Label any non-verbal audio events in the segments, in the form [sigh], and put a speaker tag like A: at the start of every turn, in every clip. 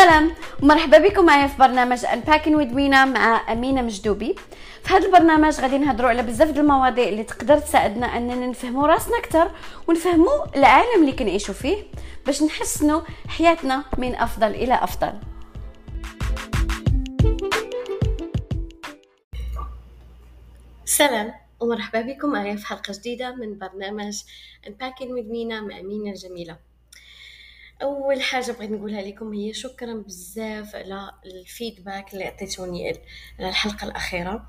A: سلام ومرحبا بكم معايا في برنامج انباكين ويز مينا مع أمينة مجدوبي. في هذا البرنامج غادي نهضروا على بزاف ديال المواضيع اللي تقدر تساعدنا أننا نفهموا راسنا أكثر ونفهموا العالم اللي كنعيشوا فيه باش نحسنوا حياتنا من أفضل إلى أفضل. سلام. ومرحبا بكم معايا في حلقة جديدة من برنامج انباكين with مينا مع مينا الجميلة. أول حاجة بغيت نقولها لكم هي شكرا بزاف على ال feedback اللي عطيتوني على الحلقة الأخيرة.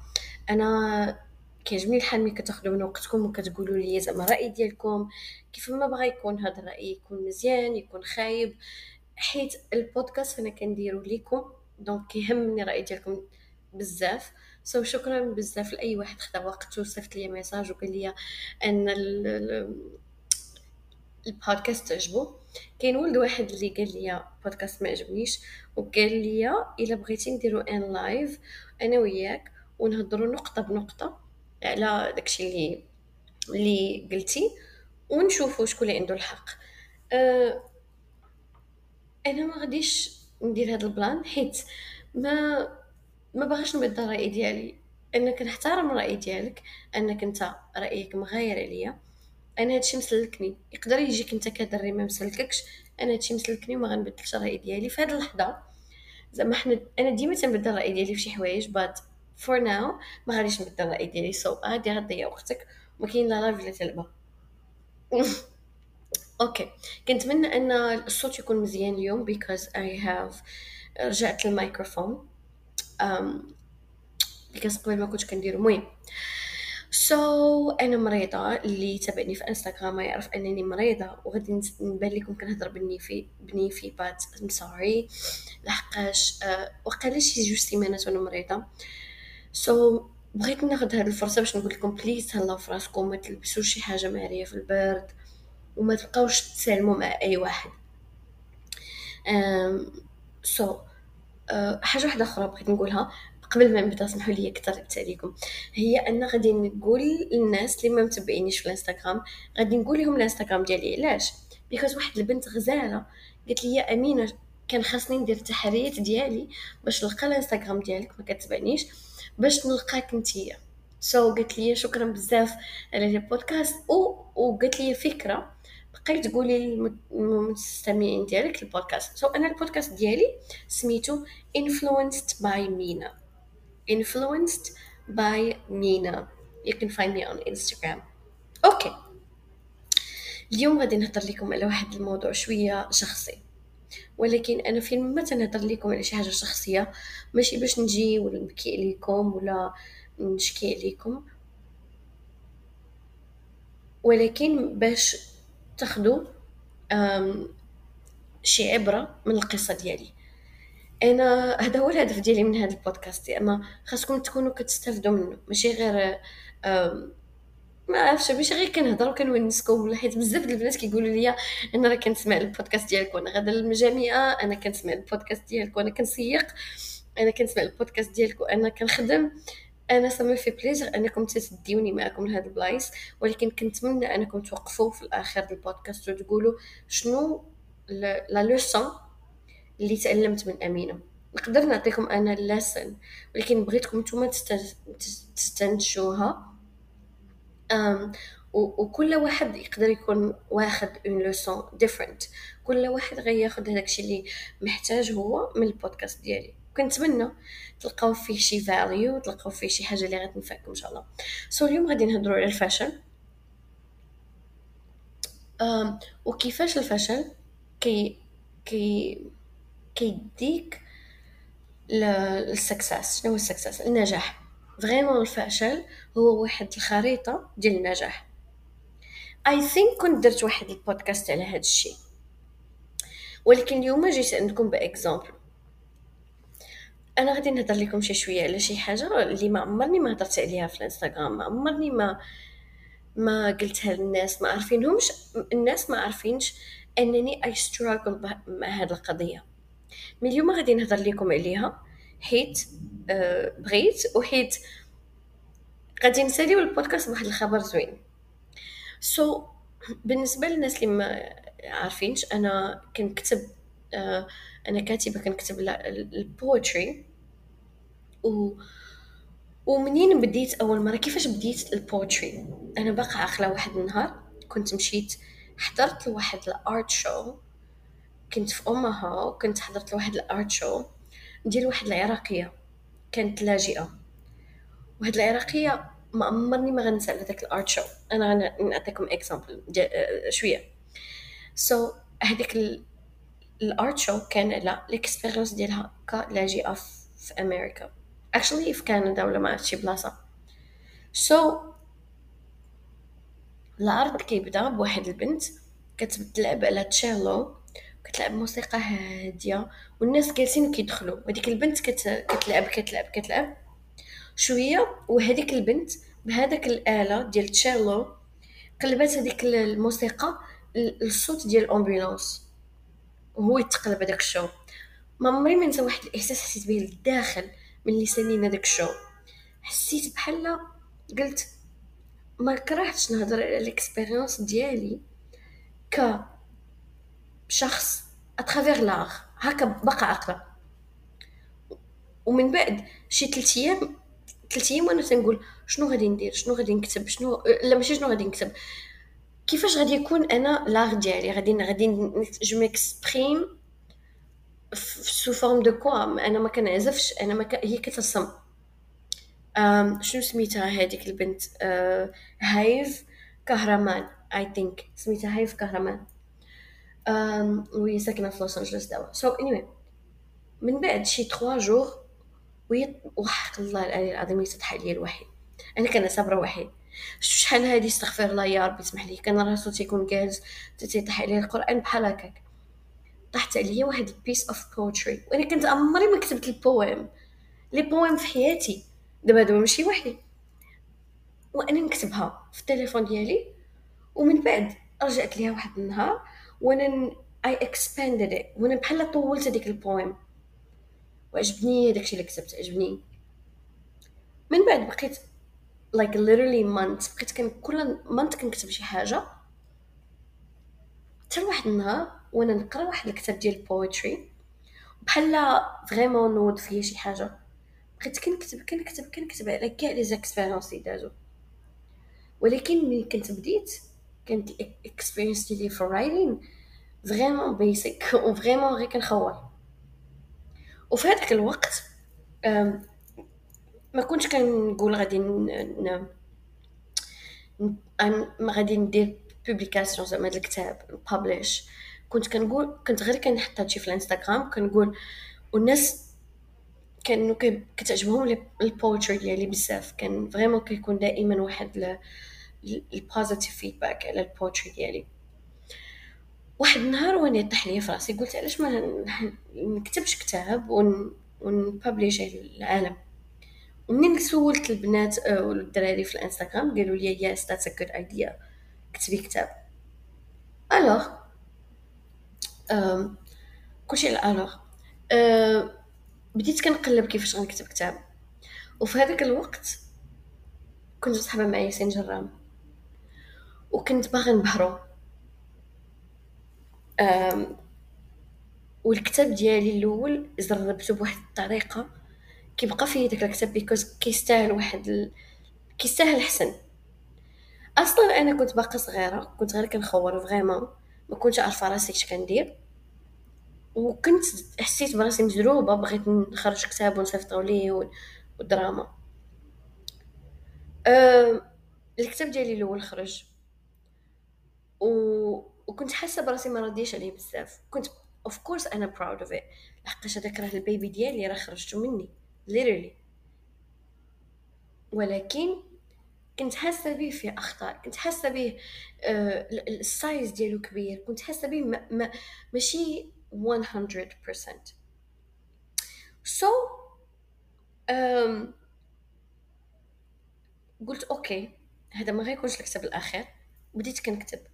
A: أنا كيعجبني الحال ملي كتاخذوا من وقتكم وكتقولوا لي زعما الرأي ديالكم كيف ما بغى يكون هذا الرأي يكون مزيان يكون خايب. حيت البودكاست أنا كنديرو ليكم donc كيهمني الرأي ديالكم بزاف. so شكرا بزاف لأي واحد خدا وقته وصيفط لي message وقال لي أن البودكاست تعجبو. كاين ولد واحد اللي قال لي بودكاست ما عجبنيش وقال لي إلا بغيتي نديرو un live أنا وياك ونهضروا نقطة بنقطة على داكشي اللي اللي قلتي ونشوفوا شكون اللي عنده الحق. أه أنا ما غاديش ندير هذا ال plan حيت ما ما باغاش نبدل الرأي ديالي. أنا كنحترم الرأي ديالك أنك أنت رأيك مغاير عليا. أنا هادشي مسلكني. يقدر يجيك أنت كدري ما مسلككش. أنا هادشي مسلكني وما غنبدلش الرأي ديالي. في هاد اللحظة زعما حنا أنا ديما تنبدل الرأي ديالي في شي حوايج but for now ما غاديش نبدل الرأي ديالي. so, غضيع وقتك. وما كاين لا live لا تلبى okay [laughs] كنتمنى أن الصوت يكون مزيان اليوم because I have رجعت للميكروفون um, because قبل ما كنت كندير المهم so, أنا مريضة اللي تابعني في انستغرام يعرف أنني مريضة وغادي نبان لكم كنهضر بالنيفي بنيفي but I'm sorry لحقاش أه وقيلا شي جوج سيمانات وأنا مريضة؟ so, بغيت ناخذ هذه الفرصة باش نقول لكم please تهلاو في راسكم ما تلبسوش شي حاجة ماريه في البرد وما تبقاوش تسالموا مع أي واحد. so, uh, حاجة واحدة أخرى بغيت نقولها. قبل ما نبدا اسمحوا لي كثرت عليكم هي أن غادي نقول للناس اللي ما متبعينيش في الإنستغرام غادي نقول لهم الإنستغرام ديالي علاش؟ because واحد البنت غزالة قالت لي يا أمينة كان خاصني ندير التحريات ديالي باش نلقى الإنستغرام ديالك ما كتبعنيش باش نلقاك نتيا so, قالت لي شكرا بزاف على البودكاست و وقالت لي فكرة بغيت تقولي للمستمعين ديالك البودكاست. so, أنا البودكاست ديالي سميتو influenced by Mina influenced by Mina. You can find me on Instagram. okay اليوم غادي نهضر لكم على واحد الموضوع شوية شخصي. ولكن أنا فين ما تنهضر لكم على شي حاجة شخصية. ماشي باش نجي ولا نبكي عليكم ولا نشكي عليكم. ولكن باش تاخذوا شي عبرة من القصة ديالي. أنا هذا هو الهدف ديالي من هذا البودكاست إما خاصكم تكونوا كتستافدوا منه. ماشي غير ما عرفتش ماشي غير كنهضر وكنونسكم ولا حيت بزاف ديال البنات كيقولوا لي أنا راه كنسمع البودكاست ديالك وأنا غادا للجامعه أنا كنسمع البودكاست ديالك وأنا كنسيق أنا كنسمع البودكاست ديالك وأنا كنخدم. أنا ça me fait plaisir أنكم تديوني معكم لهاد البلايص ولكن كنتمنى أنكم توقفوا في الآخر البودكاست وتقولوا شنو la leçon اللي تعلمت من أمينة. نقدر نعطيكم أنا ال leçon ولكن بغيتكم نتوما تستنتجوها. وكل واحد يقدر يكون واخد une leçon différente كل واحد غياخد هذاك الشيء اللي محتاج هو من البودكاست ديالي. كنتمنى تلقاو فيه شي value تلقاو فيه شي حاجة اللي غتنفعكم إن شاء الله. So اليوم غادي نهضروا على الفشل. وكيفاش الفشل كي كي كيديك لل succès شنو هو ال succès؟ النجاح. vraiment الفشل هو واحد الخريطة ديال النجاح. I think كنت درت واحد البودكاست على هذا الشيء. ولكن اليوم جيت عندكم ب example. أنا غادي نهضر لكم شي شوية على شي حاجة اللي ما عمرني ما هضرت عليها في الإنستغرام. ما عمرني ما ما قلتها للناس. ما عارفينهمش الناس ما عارفينش أنني I struggle مع هذه القضية. من اليوم غادي نهضر لكم عليها. حيت آه بغيت وحيت غادي نساليو البودكاست بواحد الخبر زوين. so, بالنسبة للناس اللي ما عارفينش أنا كنكتب آه أنا كاتبة كنكتب ال poetry و ومنين بديت أول مرة؟ كيفاش بديت ال poetry أنا بقى عاقلة واحد النهار كنت مشيت حضرت لواحد ال art show كنت في أمها وكنت حضرت لواحد ال art show ديال واحد العراقية. كانت لاجئة. واحد العراقية ما عمرني ما غنسى على داك ال art show. أنا غنعطيكم example شوية. so, هذيك ال art show كان على ال experience ديالها كلاجئة في أمريكا. Actually في كندا ولا ما عرفت شي بلاصة. so, العرض كيبدا بواحد البنت كتلعب على تشيلو كتلعب موسيقى هادية والناس جالسين وكيدخلوا وهذيك البنت كت... كتلعب كتلعب كتلعب شوية وهذيك البنت بهذاك الآلة ديال تشيلو قلبات هذيك الموسيقى الصوت ديال ال ambulance وهو يتقلب هذاك ال show. ما عمري ما واحد الإحساس حسيت به للداخل من لسانين هذاك ال show. حسيت بحال قلت ما كرهتش نهضر على ال expérience ديالي ك شخص à travers l'art هكا بقى عاقله ومن بعد شي ثلاث أيام ثلاث أيام وأنا تنقول شنو غادي ندير؟ شنو غادي نكتب؟ شنو؟ لا ماشي شنو غادي نكتب. كيفاش غادي يكون أنا l'art ديالي؟ غادي غادي je m'exprime sous forme de quoi أنا ما كنعزفش أنا ما ك... هي كترسم شنو سميتها هذيك البنت؟ أه... هايف كهرمان I think سميتها هايف كهرمان. وهي ساكنه في لوس انجلوس دابا so anyway من بعد شي 3 jours وهي وحق الله العلي العظيم يطيح عليا الوحي. أنا كنعتابره وحي. شحال هادي استغفر الله يا ربي سمح لي. كان الرسول تيكون جالس تيطيح عليه القرآن بحال هكاك. طاحت عليا واحد piece of poetry وأنا كنت عمري ما كتبت ال poem les poèmes في حياتي. دابا دابا ماشي وحدي. وأنا نكتبها في التليفون ديالي. ومن بعد رجعت ليها واحد النهار. وأنا I expanded وأنا بحال طولت هذيك ال poem وعجبني داكشي اللي كتبت عجبني. من بعد بقيت like literally months بقيت كان كل month كنكتب شي حاجة. حتى واحد النهار وأنا نقرا واحد الكتاب ديال ال poetry بحال vraiment نوض فيا شي حاجة. بقيت كنكتب كنكتب كنكتب على كاع les expériences اللي دازو ولكن ملي كنت بديت كانت experience ديالي في ال writing vraiment basic و vraiment غير كنخور وفي هذاك الوقت ما كنتش كنقول غادي ن... ما غادي ندير publication زعما الكتاب publish كنت كنقول كنت غير كنحط هادشي في الانستغرام كنقول والناس كانوا كتعجبهم ال poetry ديالي بزاف. كان vraiment كيكون دائما واحد ال positive feedback على ال poetry ديالي. واحد النهار وأنا طاح ليا في راسي قلت علاش ما نكتبش كتاب ون و ن publish العالم. ومنين سولت البنات آه، والدراري في الإنستغرام قالوا لي yes that's a good idea كتبي كتاب. Alors كلشي على alors بديت كنقلب كيفاش غنكتب كتاب. وفي هذاك الوقت كنت صاحبة مع ياسين جرام. وكنت باغي نبهرو. والكتاب ديالي الأول زربته بواحد الطريقة. كيبقى فيه داك الكتاب because كيستاهل واحد ال... كيستاهل حسن أصلا أنا كنت باقا صغيرة كنت غير كنخور vraiment. ما كنتش عارفة راسي اش كندير. وكنت حسيت براسي مجروبة بغيت نخرج كتاب ونصيفطو ليه والدراما. أه الكتاب ديالي الأول خرج. و... وكنت حاسة براسي ما رديش عليه بزاف. كنت of course أنا proud of it لحقاش هذاك راه ال baby ديالي راه خرجته مني. Literally. ولكن كنت حاسة به في أخطاء. كنت حاسة به آه ال size ديالو كبير. كنت حاسة به ما ما ماشي 100% so um, قلت أوكي هذا ما غيكونش الكتاب الأخير. بديت كنكتب.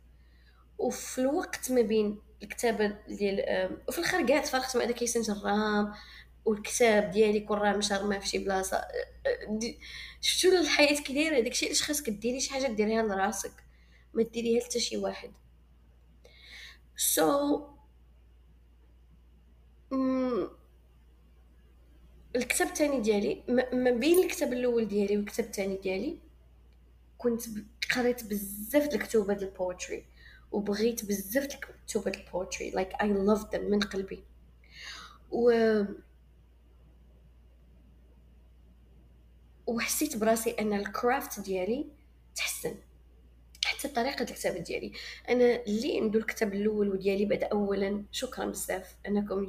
A: وفي الوقت ما بين الكتابة ديال وفي الآخر كاع تفرقت مع داك ياسين جرام والكتاب ديالي كون راه مشى في شي بلاصة شفتو الحياة كي دايرة؟ داكشي علاش خاصك ديري شي حاجة ديريها لراسك ما ديريها حتى شي واحد. so, الكتاب الثاني ديالي ما بين الكتاب الأول ديالي والكتاب الثاني ديالي كنت قريت بزاف د الكتوبه ديال ال poetry وبغيت بزاف ديال البوتري like I loved them من قلبي. و وحسيت براسي أن الكرافت ديالي تحسن. حتى طريقة الكتابة ديالي. أنا اللي عنده الكتاب الأول وديالي بعد أولا شكرا بزاف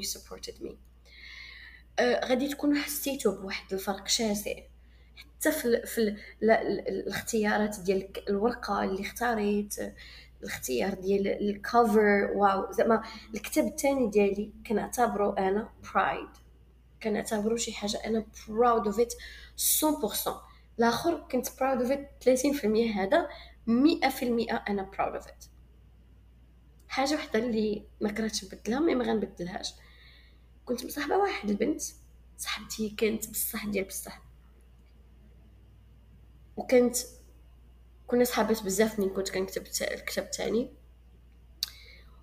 A: you supported me. آه غادي تكونوا حسيتوا بواحد الفرق شاسع. حتى في في ال لا ال- الاختيارات ديال الورقة اللي اختاريت الاختيار ديال الكفر واو زعما الكتاب الثاني ديالي كنعتبره أنا برايد كنعتبره شي حاجة أنا proud of it 100% الآخر كنت proud of it 30% هذا 100% أنا proud of it. حاجة وحدة اللي ما كرهتش نبدلها مي ما غنبدلهاش. كنت مصاحبة واحد البنت صاحبتي كانت بصح ديال بصح. وكانت كنا صحابات بزاف ملي كنت كنكتب الكتاب الثاني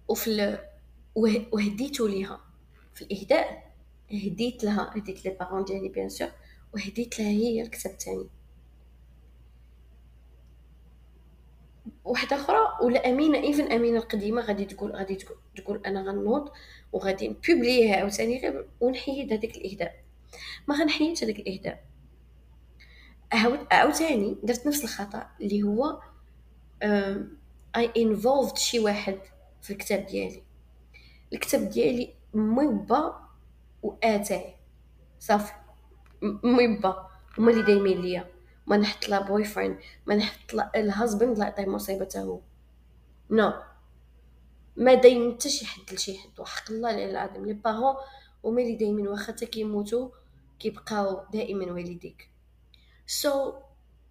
A: وفي ال... وه- وهديتو ليها. في الإهداء هديت لها هديت les parents ديالي bien sûr وهديت لها هي الكتاب الثاني واحدة أخرى ولا أمينة even أمينة القديمة غادي تقول غادي تقول, تقول أنا غنوض وغادي ن publier ها عاوتاني غير ونحيد هذاك الإهداء. ما غنحيدش هذاك الإهداء. عاود- عاوتاني درت نفس الخطأ اللي هو I involved شي واحد في الكتاب ديالي. الكتاب ديالي مي وبا واتاي صافي. م- مي وبا هما اللي دايمين ليا. ما نحط لا boyfriend ما نحط لا ال husband لا يعطيه مصيبة تا هو. no ما دايم حتى شي حد لشي حد. وحق الله العلي العظيم. les parents هما اللي دايمين. واخا حتى كيموتوا كيبقاو دائما والديك. so,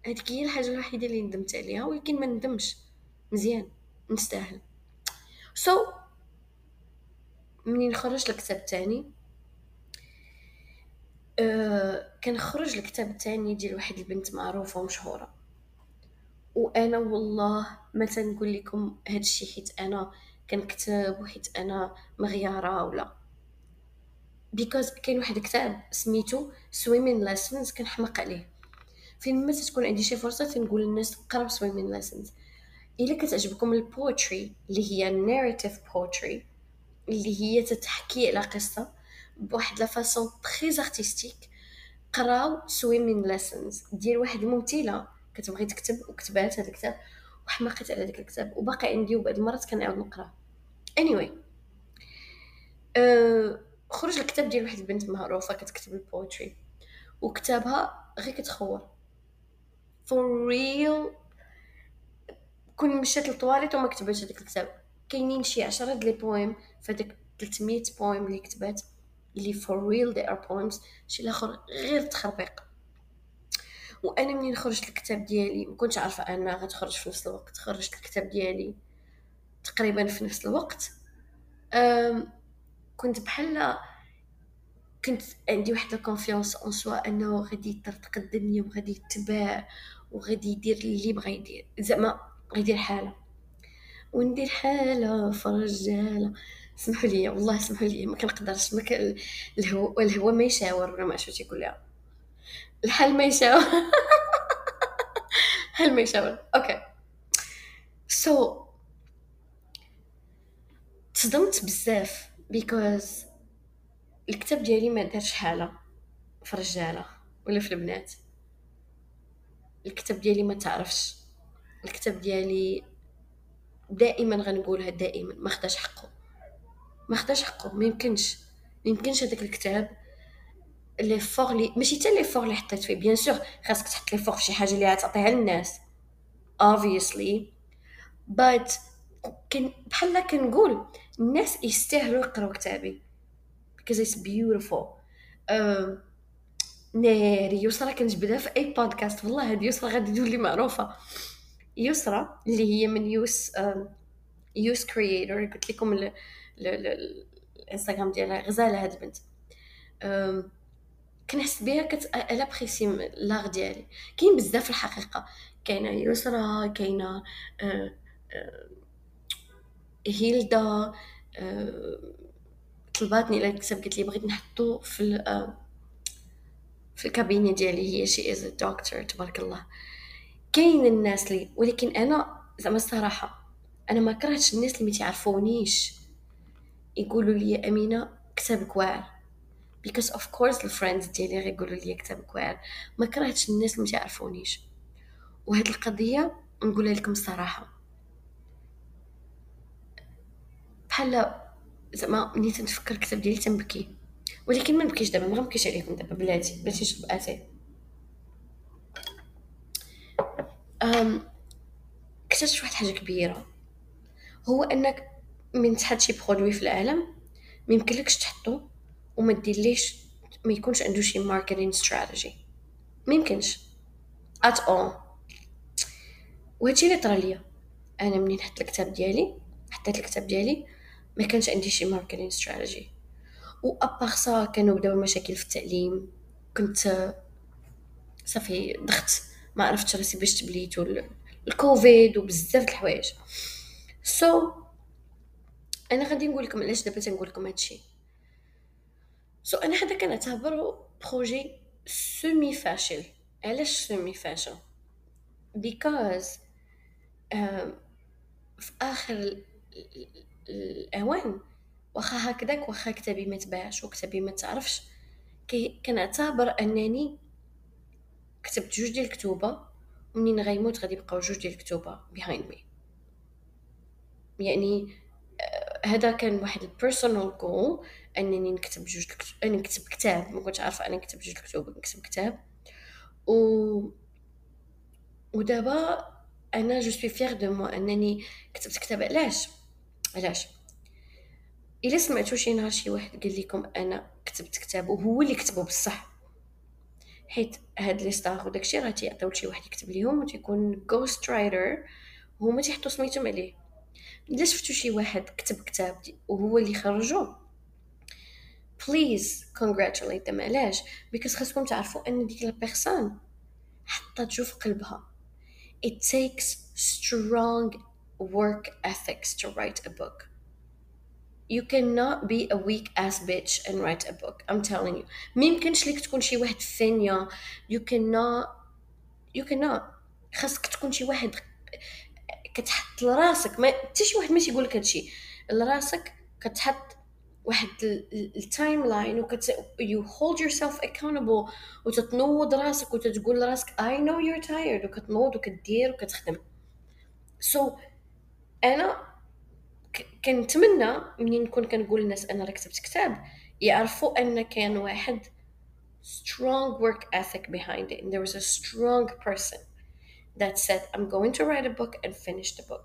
A: هذيك هي الحاجة الوحيدة اللي ندمت عليها ولكن ما ندمش. مزيان. نستاهل. so, منين خرج الكتاب الثاني أه كان خرج الكتاب الثاني ديال واحد البنت معروفة ومشهورة. وأنا والله ما تنقول لكم هاد الشيء حيت أنا كنكتب وحيت أنا مغيارة ولا. because كاين واحد الكتاب سميتو Swimming Lessons كنحماق عليه. فين ما تكون عندي شي فرصة تنقول للناس قراو Swimming Lessons إلا كتعجبكم ال poetry اللي هي narrative poetry اللي هي تتحكي على قصة بواحد la façon très artistique قراو Swimming Lessons ديال واحد الممثلة كتبغي تكتب وكتبات هذا الكتاب وحماقت على هذاك الكتاب وباقي عندي وبعد المرات كنعاود نقراه anyway أه خرج الكتاب ديال واحد البنت معروفة كتكتب ال poetry وكتابها غير كتخور. For real. كون مشات للطواليت وما كتبتش هذاك الكتاب. كاينين شي عشرة د les poèmes فهاداك 300 poèmes اللي كتبات اللي for real they are poems شي الآخر غير تخربيق. وأنا منين خرجت الكتاب ديالي؟ ما كنتش عارفة انها غتخرج في نفس الوقت. خرجت الكتاب ديالي تقريبا في نفس الوقت. um كنت بحال كنت عندي واحد ال confiance en soi أنه غادي يطرطق الدنيا وغادي يتباع وغادي يدير اللي بغا يدير. زعما بغا يدير حالة. وندير حالة في رجاله سمحوا لي والله سمحوا لي ما كنقدرش ما كان الهوا الهوا ما يشاور ولا ما عرفتش يقول لها الحال ما يشاور. [laughs] الحال ما يشاور. أوكي. so, تصدمت بزاف because الكتاب ديالي ما دارش حالة. في الرجاله ولا في البنات. الكتاب ديالي ما تعرفش. الكتاب ديالي دائما غنقولها دائما ما خداش حقه. ما خداش حقه ما يمكنش. ما يمكنش هذاك الكتاب les efforts لي ماشي حتى les efforts اللي حطيت فيه bien sûr خاصك تحط les efforts في شي حاجة اللي غتعطيها للناس. Obviously. But كن بحال كنقول الناس يستاهلوا يقراو كتابي. Because it's beautiful. Uh, ناري يسرى كنجبدها في أي بودكاست والله هاد يسرى غادي تولي معروفة. يسرى اللي هي من يوس يوس كرييتور قلت لكم الإنستغرام ديالها غزاله هاد البنت كنحس بها كت الابريسي لاغ ديالي. كاين بزاف الحقيقة. كاينة يسرى كاينة هيلدا طلباتني إلى الكتاب لي بغيت نحطو في في الكابينة ديالي هي شي از دكتور تبارك الله. كاين الناس لي ولكن أنا زعما الصراحة أنا ما كرهتش الناس اللي ما تعرفونيش. يقولوا لي أمينة كتابك واعر because of course ال friends ديالي غيقولوا لي كتابك واعر ما كرهتش الناس اللي ما تعرفونيش. وهاد القضية نقولها لكم الصراحة. بحال زعما ملي تنفكر الكتاب ديالي تنبكي. ولكن ما نبكيش دابا ما غنبكيش عليكم دابا بلاتي بلاتي نشرب أتاي. اكتشفت واحد حاجة كبيرة. هو أنك من تحط شي produit في العالم ما يمكنلكش تحطو وما ديرليش ما يكونش عنده شي marketing strategy ما يمكنش. at all وهادشي اللي طرا ليا. أنا منين حطيت الكتاب ديالي؟ حطيت الكتاب ديالي ما كانش عندي شي marketing strategy و à part ça كانوا بداو المشاكل في التعليم. كنت صافي ضغط ما عرفتش راسي باش تبليت الكوفيد وبزاف د الحوايج. so so, أنا غادي نقول لكم علاش دابا تنقول لكم هادشي. so so, أنا هذا كنعتبره projet semi فاشل علاش semi فاشل uh, في آخر الأوان واخا هكذاك واخا كتابي ما تباعش وكتابي ما تعرفش. كنعتبر أنني كتبت جوج ديال الكتوبة ومنين غيموت غادي يبقاو جوج ديال الكتوبة behind me. يعني آه، هذا كان واحد ال personal goal أنني نكتب جوج اني نكتب كتاب. ما كنتش عارفة اني نكتب جوج الكتب نكتب كتاب. و ودابا أنا je suis fière de moi أنني كتبت كتاب. علاش؟ علاش؟ إلا سمعتو شي نهار شي واحد قال لكم أنا كتبت كتاب وهو اللي كتبه بصح. حيت هاد les stars وداكشي راه تيعطيو لشي واحد يكتب ليهم وتيكون ghost writer هما تيحطو سميتهم عليه. إلا شفتو شي واحد كتب كتاب وهو اللي خرجو please congratulate them. علاش؟ because خاصكم تعرفوا أن ديك la personne حطات جو في قلبها. It takes strong work ethics to write a book. You cannot be a weak ass bitch and write a book. I'm telling you. ما يمكنش ليك تكون شي واحد ثانية. You cannot you cannot. خاصك تكون شي واحد كتحط لراسك. ما حتى شي واحد ما تيقول لك هادشي لراسك كتحط واحد ال timeline وكت you hold yourself accountable وتتنوض راسك وتتقول لراسك I know you're tired. وكتنوض وكدير وكتخدم. So أنا كنتمنى منين نكون كنقول للناس أنا راه كتبت كتاب يعرفوا أن كان واحد strong work ethic behind it and there was a strong person that said I'm going to write a book and finish the book.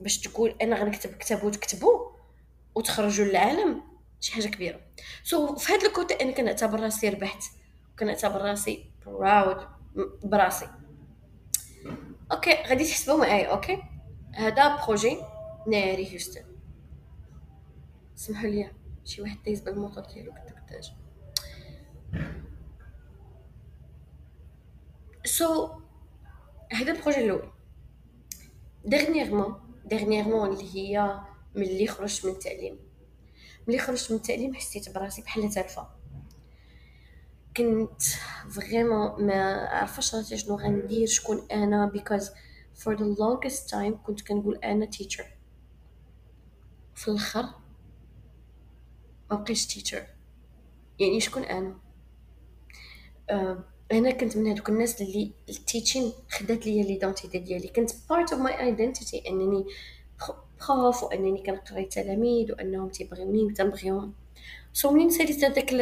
A: باش تقول أنا غنكتب كتاب وتكتبو وتخرجوا للعالم شي حاجة كبيرة. so so, في هذا ال côté أنا كنعتبر راسي ربحت كنعتبر راسي proud براسي. okay غادي تحسبوا معايا okay هذا projet ناري هيوستن. سمحوا لي شي واحد دايز بالموطور ديالو كنت كنتاج so هذا ال projet الأول. dernièrement dernièrement اللي هي ملي خرجت من التعليم. ملي خرجت من التعليم حسيت براسي بحال تالفه كنت vraiment ما عرفاش راسي شنو غندير شكون أنا because for the longest time كنت كنقول أنا teacher. في الآخر ما بقيتش teacher يعني شكون أنا؟ آه أنا كنت من هذوك الناس اللي ال teaching خدات ليا l'identité ديالي. كنت part of my identity أنني prof وأنني كنقري تلاميذ وأنهم تيبغيوني وتنبغيهم. so منين ساليت هذاك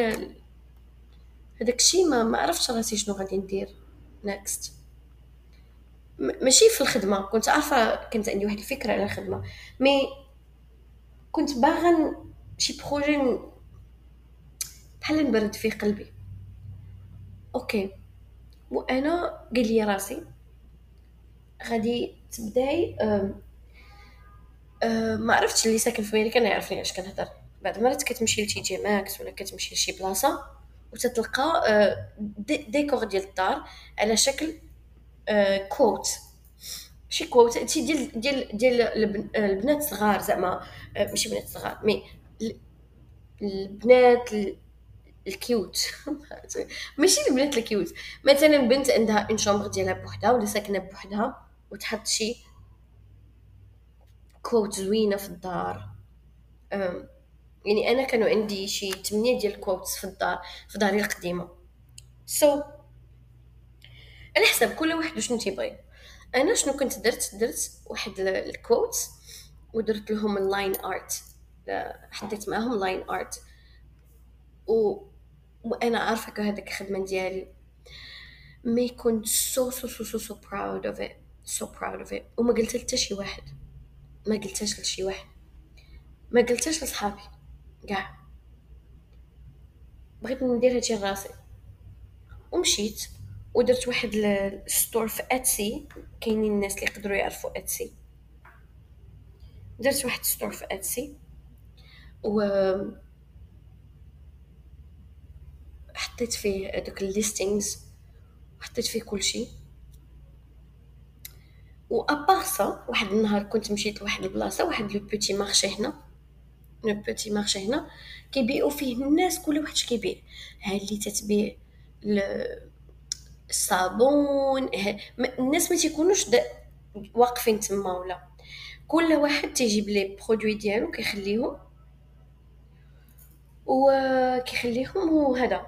A: هذاك الشيء ما ما عرفتش راسي شنو غادي ندير. next ماشي في الخدمة كنت عارفة كنت عندي واحد الفكرة على الخدمة. mais كنت باغا شي projet بحال نبرد في قلبي. okay. وأنا قال لي راسي غادي تبداي ما عرفتش اللي ساكن في أمريكا يعرفني علاش كنهضر. بعض المرات كتمشي ل TJ Maxx ولا كتمشي لشي بلاصة وتتلقى ديكور ديال الدار على شكل quote شي quote ديال ديال ديال البنات صغار زعما ماشي بنات صغار mais البنات ال cute. [laughs] ماشي البنات ال cute. مثلا بنت عندها une chambre ديالها بوحدها ولا ساكنة بوحدها وتحط شي quote زوينة في الدار. يعني أنا كانوا عندي شي 8 ديال ال quotes في الدار في داري القديمة. so so, على حسب كل واحد وشنو تيبغي. أنا شنو كنت درت؟ درت واحد ال quotes ودرت لهم ال line art حطيت معاهم line art و... وأنا عارفة هذاك الخدمة ديالي. mais كنت so so so so so proud of it so proud of it وما قلت حتى شي واحد. ما قلتهاش لشي واحد. ما قلتهاش لصحابي. كاع بغيت ندير هادشي لراسي. ومشيت. ودرت واحد ال store في Etsy كاينين الناس اللي يقدروا يعرفوا Etsy درت واحد store في Etsy و حطيت فيه دوك ال listings حطيت فيه كل شيء و à part واحد النهار كنت مشيت لواحد البلاصة واحد le petit marché هنا. le petit marché هنا. كيبيعوا فيه الناس كل واحد كيبيع ها اللي تتبيع الصابون الناس ما تيكونوش واقفين تما ولا. كل واحد تيجيب les produits ديالو كيخليهم وكيخليهم وهذا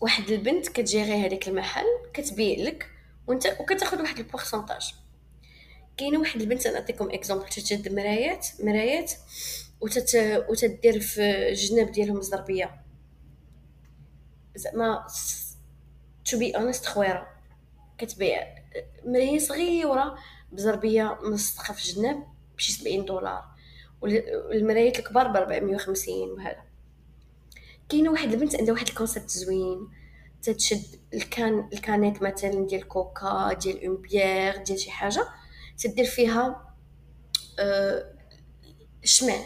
A: واحد البنت كتجيري هذاك المحل كتبيع لك وانت وكتاخذ واحد البورسونتاج كاينة واحد البنت نعطيكم اكزومبل تتشد مرايات مرايات وتت وتدير في الجناب ديالهم زربيه زعما تو بي اونست خويره كتبيع مرايه صغيرة بزربية ملصقه في الجناب بشي 70 دولار. والمرايات الكبار ب 450 وهذا. كاينة واحد البنت عندها واحد ال concept زوين. تتشد ال canne ال canette مثلا ديال كوكا ديال une bière ديال شي حاجة. تدير فيها أه شمع.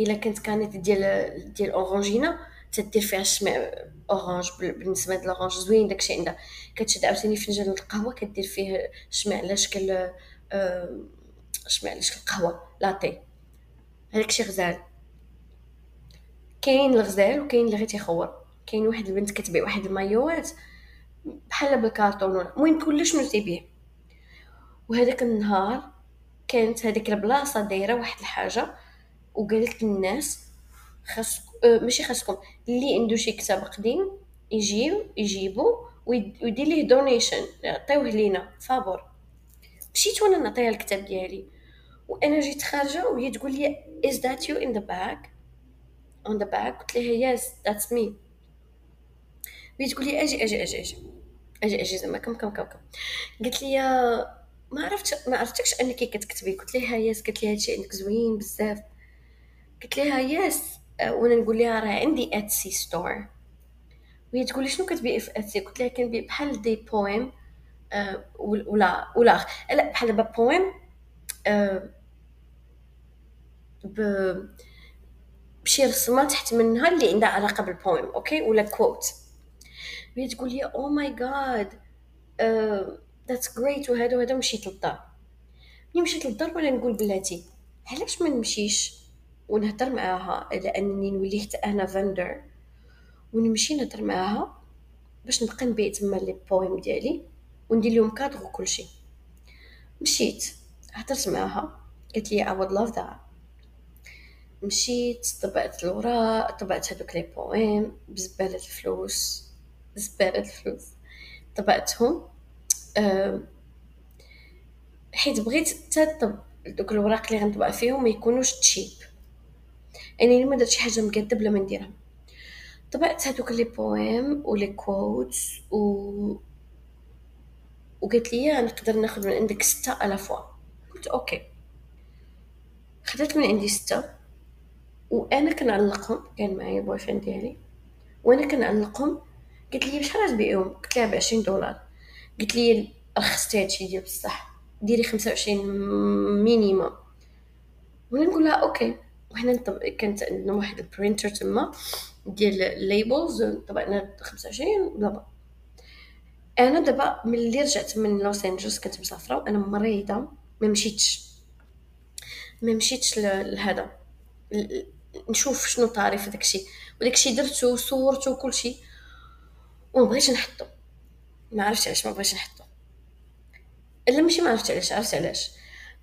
A: إلا كانت canette ديال ديال Orangina تدير فيها الشمع orange بالنسبة لل orange زوين داكشي عندها. كتشد عاوتاني فنجان القهوة كدير فيه شمع على شكل أه شمع على شكل قهوة لاتي هذاك شي غزال. كاين الغزال وكاين اللي غير تيخور. كاين واحد البنت كتبيع واحد المايوات بحال بالكارطون المهم كلش من تيبيع وهذاك النهار كانت هذيك البلاصة دايرة واحد الحاجة وقالت للناس خاص أه ماشي خاصكم. اللي عنده شي كتاب قديم يجيو يجيبو ويدير ليه donation عطيوه لينا. فابور مشيت وأنا نعطيها الكتاب ديالي. وأنا جيت خارجة وهي تقول لي is that you in the bag? On the bag. قلت لها yes that's me. وهي تقول لي أجي أجي أجي أجي. أجي أجي زعما كم كم كم كم. قالت لي ما عرفتش ما عرفتكش أنك كتكتبي. قلت لها yes قالت لي هادشي عندك زوين بزاف. قلت لها yes وأنا نقول لها راه عندي Etsy store وهي تقول لي شنو كتبيعي في Etsy قلت لها كنبيع بحال des poèmes أه ولا ولا لا بحال دابا بويم ب بشي رسمة تحت منها اللي عندها علاقة بال poème okay ولا quote وهي تقول لي oh my God that's great وهذا وهذا مشيت للدار. ملي مشيت للدار وأنا نقول بلاتي علاش ما نمشيش؟ ونهضر معاها على انني نولي حتى أنا vendor ونمشي نهضر معاها باش نبقى نبيع تما les poèmes ديالي وندير لهم كادغ وكلشي. مشيت هضرت معاها قالت لي I would love مشيت طبعت الوراق طبعت هذوك les poèmes بزبالة الفلوس زبالة الفلوس. طبعتهم أه حيت بغيت حتى دوك الوراق اللي غنطبع فيهم ما يكونوش cheap يعني ما درت شي حاجة مكذب بلا ما نديرها. طبعت هذوك les poèmes و les quotes و وقالت لي نقدر ناخذ من عندك ستة à la fois قلت okay. خدات من عندي ستة وأنا كنعلقهم كان معايا boyfriend ديالي وأنا كنعلقهم قلت لي بشحال تبيعهم قلت لها ب 20 دولار. قلت لي رخصتي هادشي ديال بصح ديري 25 minimum وأنا نقول لها okay. وحنا كانت عندنا واحد ال printer تما ديال ال labels طبعنا 25 بلا أنا دابا ملي رجعت من لوس أنجلوس كنت مسافرة وأنا مريضة ما مشيتش. ما مشيتش لهذا. نشوف شنو طاري في داكشي وداكشي درتو صورتو وكلشي ومبغيتش نحطو. ما عرفتش علاش ما بغيتش نحطو. إلا ماشي ما عرفت علاش عرفت علاش.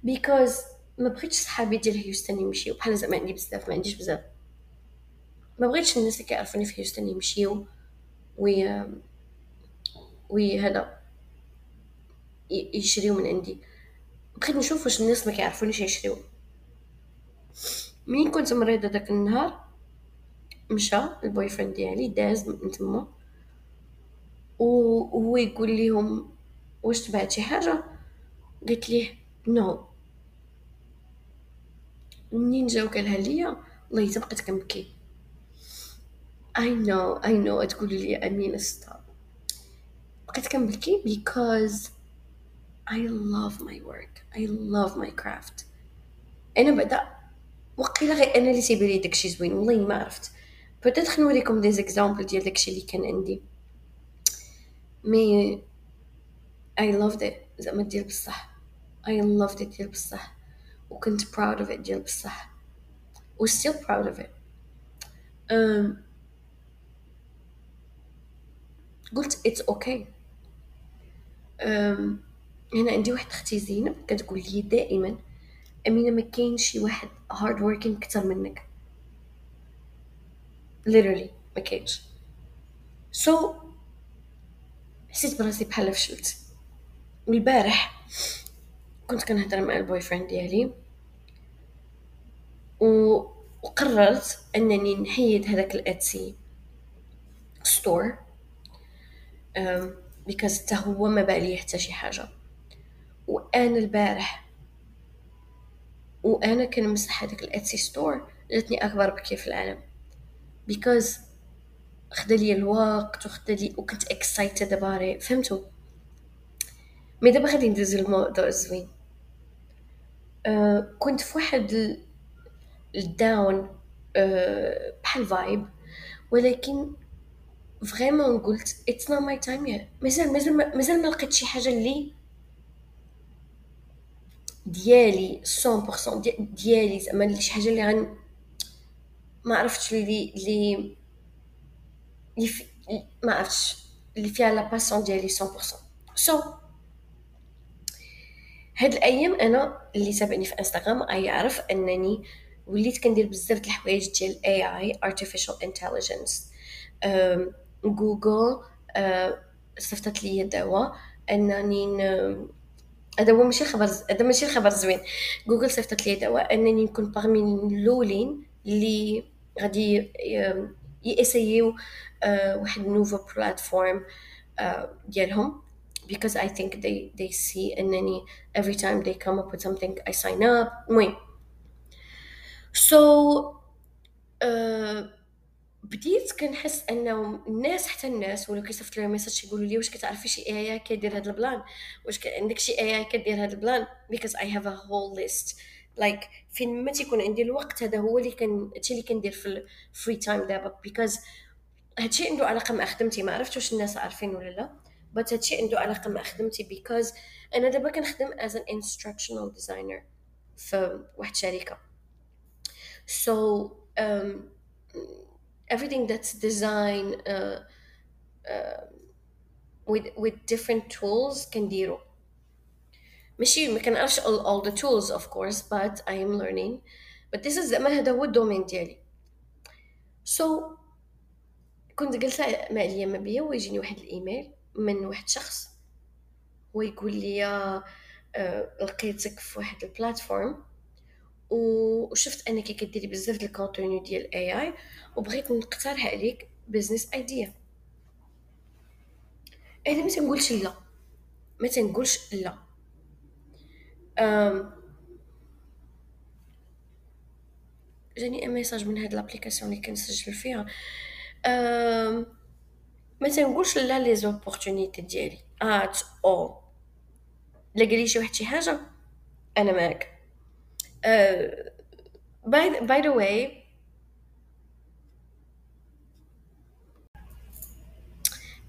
A: because ما بغيتش صحابي ديال هيوستن يمشيو. بحال زعما عندي بزاف ما عنديش بزاف. ما بغيتش الناس اللي كيعرفوني في هيوستن يمشيو. oui oui هذا يشريو من عندي. بغيت نشوف واش الناس ما كيعرفونيش يشريو. مين كنت مريضة داك النهار مشى ال boyfriend ديالي داز من تما. وهو يقول لهم واش تباعت شي حاجة؟ قلت ليه no. منين جا وقالها ليا والله حتى بقيت كنبكي I know I know تقولوا لي أمينة stop بقيت كنبكي because I love my work. I love my craft. أنا بعدا وقيلا غير أنا اللي تيبان لي داكشي زوين والله ما عرفت. peut-être نوريكم des exemples ديال داكشي اللي كان عندي. mais I loved it زعما ديال بصح. I loved it ديال بصح. وكنت proud of it ديال بصح و still proud of it. um, قلت it's okay. um, هنا عندي واحد أختي زينب كتقول لي دائما أمينة ما كاين شي واحد hard working أكثر منك. Literally ما كاينش. So حسيت براسي بحال فشلت. والبارح كنت كنهضر مع ال boyfriend ديالي وقررت أنني نحيد هذاك ال Etsy store because حتى هو ما بالي حتى شي حاجة. وأنا البارح وأنا كنمسح هذاك ال Etsy store جاتني اكبر بكيه في العالم. because خدا لي الوقت وخدا لي وكنت excited about it فهمتوا mais دابا غادي ندوز الموضوع الزوين أه كنت في واحد ال down أه بحال vibe ولكن fr: vraiment قلت it's not my time yet مازال مازال مازال ما لقيت شي حاجة اللي ديالي 100% ديالي زعما شي حاجة اللي غن ما عرفتش اللي اللي اللي. ما عرفتش اللي فيها la passion ديالي 100% so so, هاد الأيام أنا اللي تابعني في إنستغرام يعرف أنني وليت كندير بزاف الحوايج ديال AI artificial intelligence. جوجل صيفطت لي دواء أنني هذا هو ماشي خبر هذا ماشي خبر زوين. جوجل صيفطت لي دواء أنني نكون parmi الأولين اللي غادي ي essayيو واحد nouveau platform ديالهم. Because I think they they see انني every time they come up with something I sign up. المهم so uh, بديت كنحس أنه الناس حتى الناس ولاو كيصيفط لي message يقولوا لي واش كتعرفي شي AI كيدير هذا البلان؟ واش عندك شي AI كدير هذا البلان؟ Because I have a whole list. Like فين ما تيكون عندي الوقت هذا هو اللي كان هادشي اللي كندير في ال free time دابا. Because هادشي عنده علاقة مع خدمتي. ما عرفت واش الناس عارفين ولا لا. بس هادشي عنده علاقه مع خدمتي because أنا دابا كنخدم as an instructional designer في واحد الشركة so um, everything that's design uh, uh, with with different tools كنديرو ماشي ما كنعرفش all, all the tools of course but I am learning but this is زعما هذا هو ال domaine ديالي so كنت جالسه مع اليوم بيا ويجيني واحد الايميل من واحد شخص ويقول لي آه لقيتك في واحد ال platform وشفت أنك كديري بزاف ديال ال contenu ديال AI وبغيت نقترح عليك business idea أنا ما تنقولش لا. ما تنقولش لا. جاني message من هاد l'application اللي كنسجل فيها. أم... ما تنقولش لا les opportunités ديالي at all لا قالي شي واحد شي حاجة أنا معاك by by the way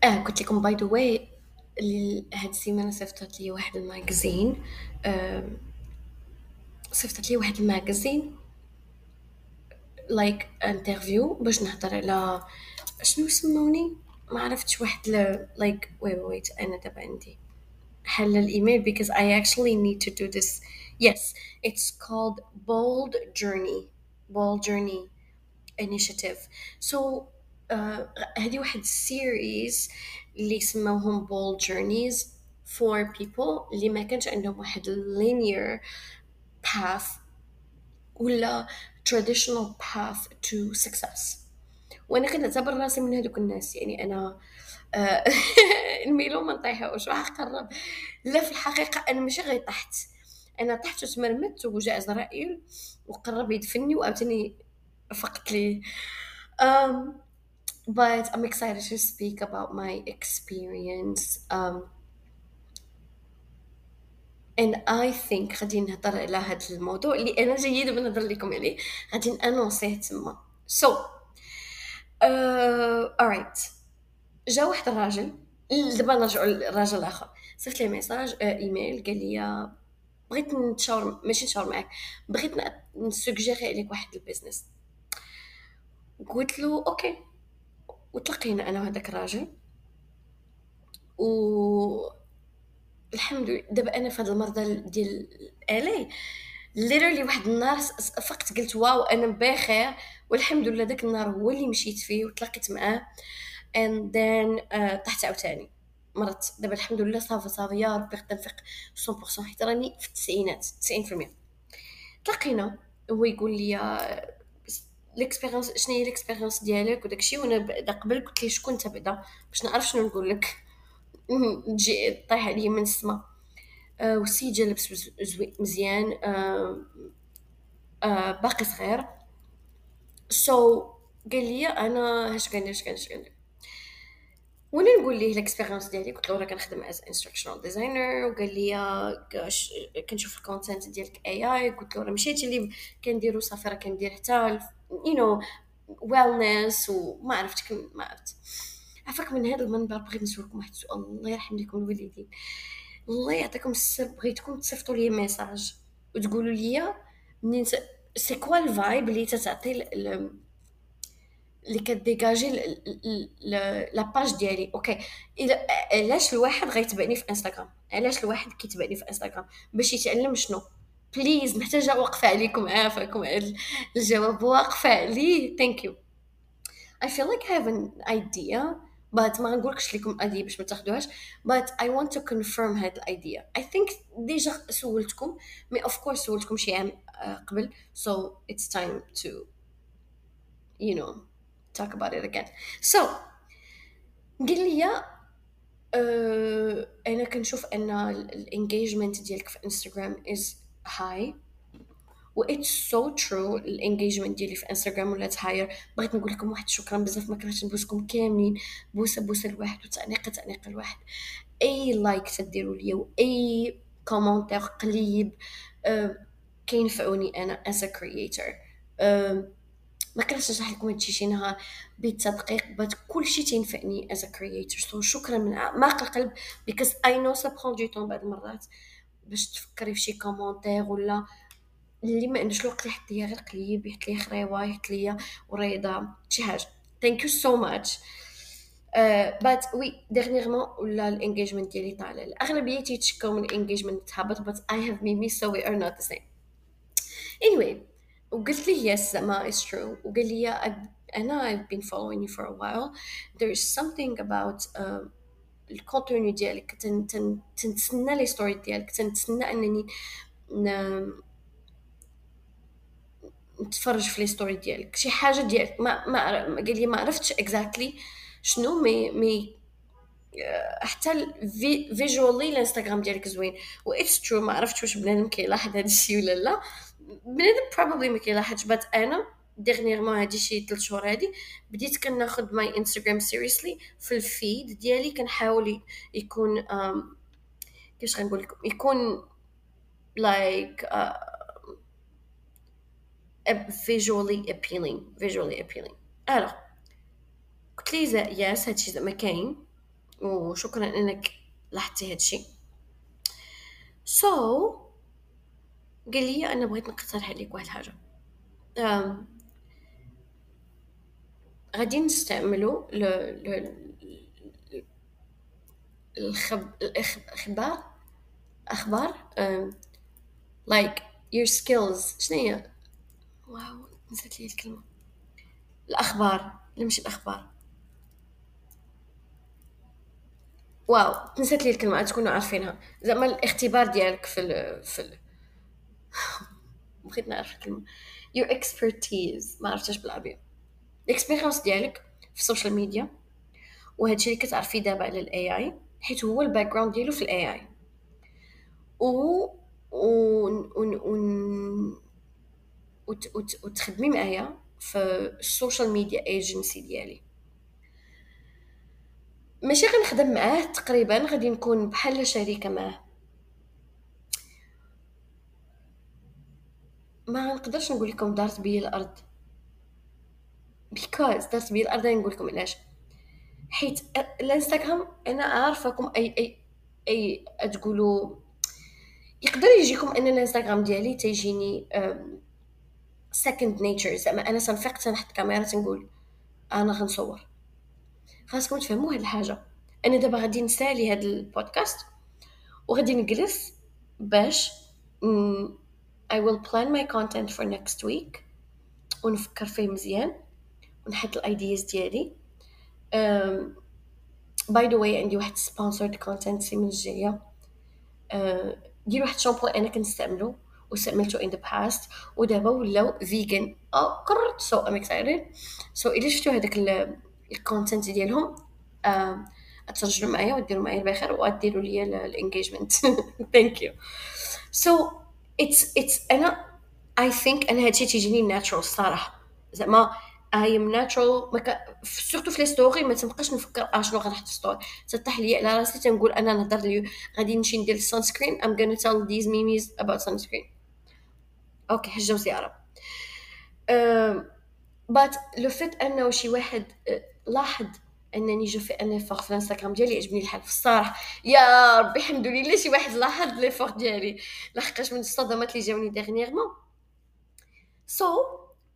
A: آه قلت لكم by the way هاد السيمانه صيفطت لي واحد ال magazine آه صيفطت لي واحد ال magazine like interview باش نهضر على شنو سموني ما عرفتش واحد لايك ويت ويت انا دابا عندي حل الايميل because I actually need to do this yes it's called bold journey bold journey initiative so uh, هذه واحد series اللي سموهم bold journeys for people اللي ما كانش عندهم واحد linear path ولا traditional path to success وأنا كنعتبر راسي من هذوك الناس يعني أنا آه، [laughs] الميلو ما نطيحوش راح قرب لا في الحقيقة أنا ماشي غير طحت. أنا طحت وتمرمت وجاء عزرائيل وقرب يدفني وعاوتاني فقت لي. um, but I'm excited to speak about my experience. um, and I think غادي نهضر على هذا الموضوع اللي أنا جيدة بنهضر لكم عليه. غادي انونسيه تما. So uh, alright. جا واحد الراجل دابا نرجعوا للراجل الآخر. صيفط لي ميساج آه ايميل قال لي بغيت نتشاور ماشي نتشاور معاك بغيت ن suggérer عليك واحد ال business قلت له okay. وتلقينا أنا وهذاك الراجل. و الحمد لله دابا أنا في هذا المرضى ديال الي ليرلي واحد النهار فقت قلت wow أنا بخير. والحمد لله داك النهار هو اللي مشيت فيه وتلاقيت معاه. And then uh, طحت عاوتاني. مرضت. دابا الحمد لله صافي صافي يا ربي غدا نفيق 100% حيت راني في التسعينات 90% تلاقينا. هو يقول لي l'expérience شنو هي l'expérience ديالك وداكشي وأنا بعدا قبل قلت لي شكون انت بعدا؟ باش نعرف شنو نقول لك. تجي طيح عليا من السما. آه والسيد جا لبس مزيان. آه آه باقي صغير. so قال لي أنا اش كندير اش كندير اش كندير وأنا نقول ليه ال experience ديالي قلت له راه كنخدم as instructional designer وقال لي كنشوف ال content ديالك AI قلت له راه ماشي اللي كنديرو صافي راه كندير حتى you know wellness وما عرفت ما عرفت. عفاك من هذا المنبر بغيت نسولكم واحد السؤال الله يرحم لكم الوالدين. الله يعطيكم السر بغيتكم تصيفطوا لي message وتقولوا لي منين c'est quoi ال vibe اللي تتعطي اللي كديجاجي la page ديالي okay علاش الواحد غيتبعني في انستغرام علاش الواحد كيتبعني في انستغرام باش يتعلم شنو؟ please محتاجه واقفة عليكم عافاكم. على الجواب واقفة عليه. thank you feel like I have an idea but ما نقولكش لكم ال idée باش ما تاخذوهاش but I want to confirm هاد ال idea I think déjà سولتكم mais of course سولتكم شي عام قبل. So it's time to you know talk about it again. So قال لي uh, أنا كنشوف أن ال engagement ديالك في انستغرام is high و it's so true ال engagement ديالي في انستغرام ولات higher بغيت نقول لكم واحد شكرا بزاف ما كرهتش نبوسكم كاملين. بوسة بوسة الواحد وتعنيقه تعنيقه الواحد أي like تديروا لي وأي commentaire قليب uh, كينفعوني أنا as a creator. ما كرهتش نشرح لكم هادشي شي نهار بالتدقيق but كلشي تينفعني as creator so شكرا من أعماق القلب because I know ça prend du temps بعض المرات باش تفكري في شي commentaire ولا اللي ما عندوش الوقت يحط ليا غير قليب يحط ليا خريوة يحط ليا وريضة شي حاجة. thank you so much but oui dernièrement ولا ال engagement ديالي طالع. الأغلبية تيتشكاو من ال engagement تهبط but I have ميمي so we are not the same anyway وقلت لي yes ما is true. وقال لي أنا I've been following you for a while. There is something about uh, ال contenu ديالك تن تن تنتسنى les stories ديالك تنتسنى أنني نتفرج في les stories ديالك. شي حاجة ديالك ما ما قال لي ما عرفتش exactly شنو mais mais حتى visually الانستغرام ديالك زوين. و it's true ما عرفتش واش بنادم كيلاحظ هذا الشيء ولا لا. بنادم probably ما كيلاحظش but أنا dernièrement هادي شي 3 شهور هادي بديت كناخد my انستغرام seriously في ال feed ديالي كنحاول يكون كيفاش غنقول لكم؟ يكون like visually appealing visually appealing. alors قلت لي yes هادشي زعما كاين وشكرا إنك لاحظتي هادشي. so so, قال لي أنا بغيت نقترح عليك واحد الحاجة غادي نستعملوا ل... ل... الخب... أخبار um, like your skills. شنو هي wow نسيت لي الكلمة. الأخبار لا مش الأخبار. wow نسيت لي الكلمة تكونوا عارفينها. زعما الاختبار ديالك في ال في ال [laughs] بغيت نعرف الكلمة your expertise. ما عرفتش بالعربية. ال experience ديالك في ال social media وهذا الشيء اللي كتعرفيه دابا على ال AI حيت هو ال background ديالو في ال AI و و وتخدمي معايا في ال social media agency ديالي. ماشي غنخدم معاه تقريبا غادي نكون بحال شريكة معاه. ما نقدرش نقول لكم دارت بيا الأرض. because دارت بيا الأرض نقول لكم علاش. حيت الإنستغرام أنا عارفاكم أي أي أي تقولوا يقدر يجيكم أن الإنستغرام ديالي تيجيني second nature زعما أنا تنفيق تنحط كاميرا تنقول أنا غنصور. خاصكم تفهموا هاد الحاجة. أنا دابا غادي نسالي هاد البودكاست وغادي نجلس باش I will plan my content for next week. ونفكر فيه مزيان. ونحط ال ideas ديالي. by the way عندي واحد sponsored content السيمانه الجايه دير واحد الشامبو أنا كنستعملو واستعملته in the past. ودابا ولاو vegan آه كرت so I'm excited so إلا شفتوا هذاك ال content ديالهم اتسجلوا معايا وديروا معايا البخير وأديروا لي ال engagement thank you so it's it's أنا I think أنا هادشي تيجيني natural الصراحة. زعما I am natural surtout في les stories ما تنبقاش نفكر آه شنو غنحط في story تطيح لي على راسي تنقول أنا نهضر لي غادي نمشي ندير ال sunscreen I'm gonna tell these memes about sunscreen. okay حجه وزياره but le fait أنه شي واحد لاحظ انني je fais un effort في الانستغرام ديالي يعجبني الحال في الصراحة. يا ربي الحمد لله شي واحد لاحظ les efforts ديالي. لحقاش من الصدمات اللي جاوني dernièrement so so,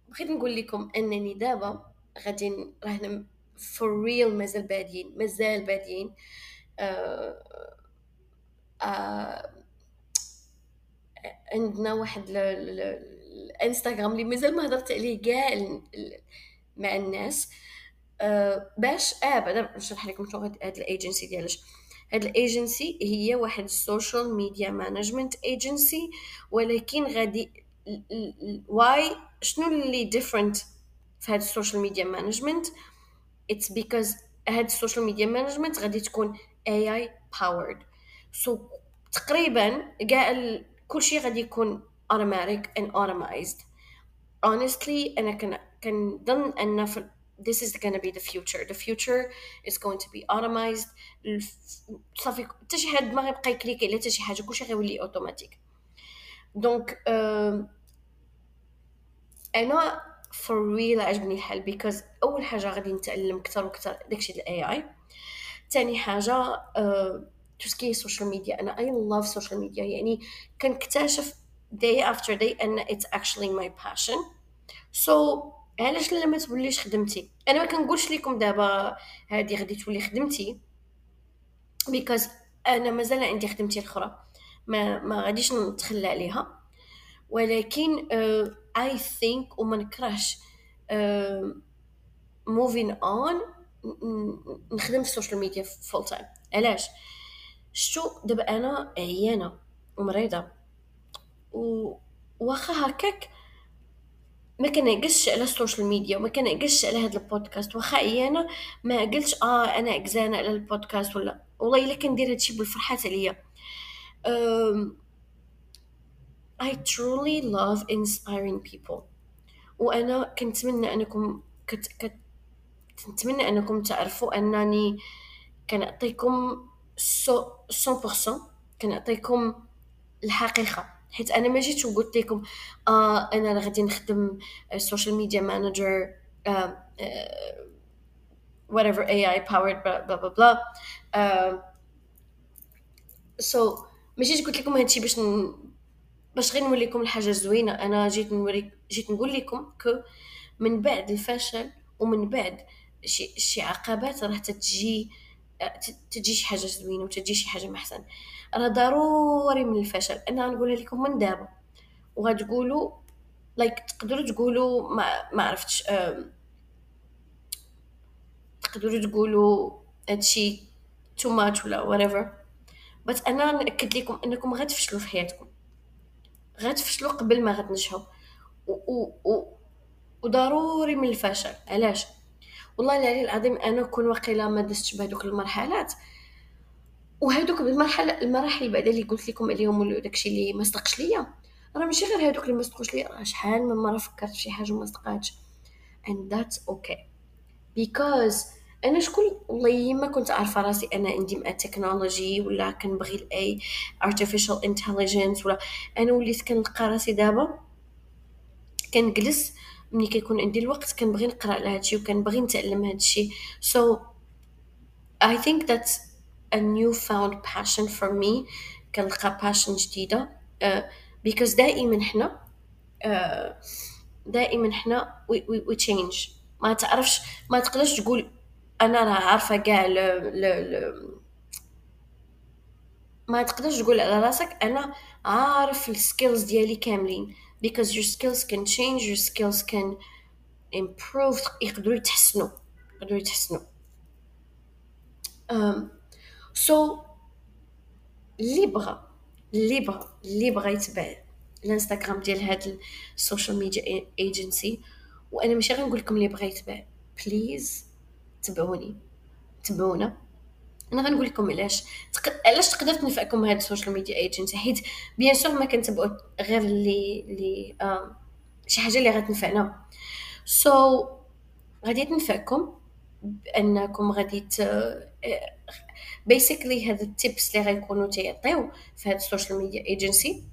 A: بغيت نقول لكم انني دابا غادي راهنا for real مازال بادين مازال بادين. آه آه عندنا واحد الانستغرام اللي مازال ما هضرت عليه كاع مع الناس. آه باش آه بعدا نشرح لكم شنو هاد الأيجنسي ديالاش هاد الأيجنسي هي واحد ال social media management agency ولكن غادي why شنو اللي different في هاد ال social media management it's because هاد ال social media management غادي تكون AI powered so تقريبا كاع كلشي غادي يكون automatic and automized. Honestly أنا كن كنظن أن في this is going to be the future. The future is going to be automized. صافي حتى شي حد ما غيبقى يكليكي على حتى شي حاجة كلشي غيولي automatique donc أنا for real عجبني الحال because أول حاجة غادي نتعلم أكثر وأكثر داكشي ديال الـ AI ثاني حاجة tout ce qui social media أنا I love social media يعني كنكتشف day after day أن it's actually my passion. So علاش لا ما توليش خدمتي؟ أنا ما كنقولش لكم دابا هذه غادي تولي خدمتي. because أنا مازال عندي خدمتي الأخرى. ما ما غاديش نتخلى عليها. ولكن I uh, think وما نكرهش move in uh, أون نخدم في ال social media full time علاش؟ شتو دابا أنا عيانة ومريضة. و واخا هكاك ما كنعقلش على ال social media وما كنعقلش على هذا البودكاست واخا عيانه ما قلتش آه أنا عكزانه على البودكاست ولا والله إلا كندير هادشي بالفرحات عليا. I truly love inspiring people. وأنا كنتمنى أنكم كت... كت... كنتمنى أنكم تعرفوا أنني كنعطيكم سو 100% كنعطيكم الحقيقة. حيت أنا ما جيتش وقلت لكم آه أنا غادي نخدم social media manager whatever AI powered blah blah blah blah uh, so ما جيت قلت لكم هادشي باش ن... باش غير نوريكم الحاجة الزوينة. أنا جيت نوريك جيت نقول لكم كو من بعد الفشل ومن بعد شي شي عقبات راح تتجي تجي شي حاجة زوينة وتجي شي حاجة محسن راه ضروري من الفشل أنا غنقولها لكم من دابا. وغتقولوا like like, تقدروا تقولوا ما ما عرفتش تقدروا تقولوا هادشي too much ولا whatever. بس أنا نأكد لكم أنكم غتفشلوا في حياتكم. غتفشلوا قبل ما غتنجحوا. و, و, و وضروري من الفشل. علاش؟ والله العلي العظيم أنا كون واقيلا ما دزتش بهذوك المرحلات. وهذوك المرحله المراحل بعدا اللي قلت لكم ولا داكشي اللي ما صدقش ليا. راه ماشي غير هذوك اللي ما صدقوش ليا راه شحال من مرة فكرت شي حاجة وما صدقاتش. And that's okay. Because أنا شكون؟ والله ما كنت عارفة راسي أنا عندي مع التكنولوجي ولا كنبغي ال AI artificial intelligence ولا. أنا وليت كنلقى راسي دابا كنجلس ملي كيكون عندي الوقت كنبغي نقرأ على هادشي وكنبغي نتعلم هادشي. So I think that's a newfound passion for me. كنلقى passion جديدة. Uh, دائما حنا uh, دائما حنا we, we change. ما تعرفش ما تقدرش تقول أنا راه عارفة كاع ل... ل... ل... ما تقدرش تقول على راسك أنا عارف ال skills ديالي كاملين. Because your skills can change your skills can improve. يقدروا يتحسنوا يقدروا يتحسنوا. Um, so اللي بغى اللي بغى اللي بغى يتبع الانستغرام ديال هاد ال social media agency وأنا ماشي غنقول لكم اللي بغى يتبع. please تبعوني تبعونا. أنا غنقول لكم علاش. تق... علاش تقدر تنفعكم هاد ال social media agency حيت bien sûr ما كنتبعوا غير اللي اللي آه شي حاجة اللي غتنفعنا. so so, غادي تنفعكم بأنكم غادي ت basically هاد ال tips اللي غيكونوا تيعطيو في هاد ال social media agency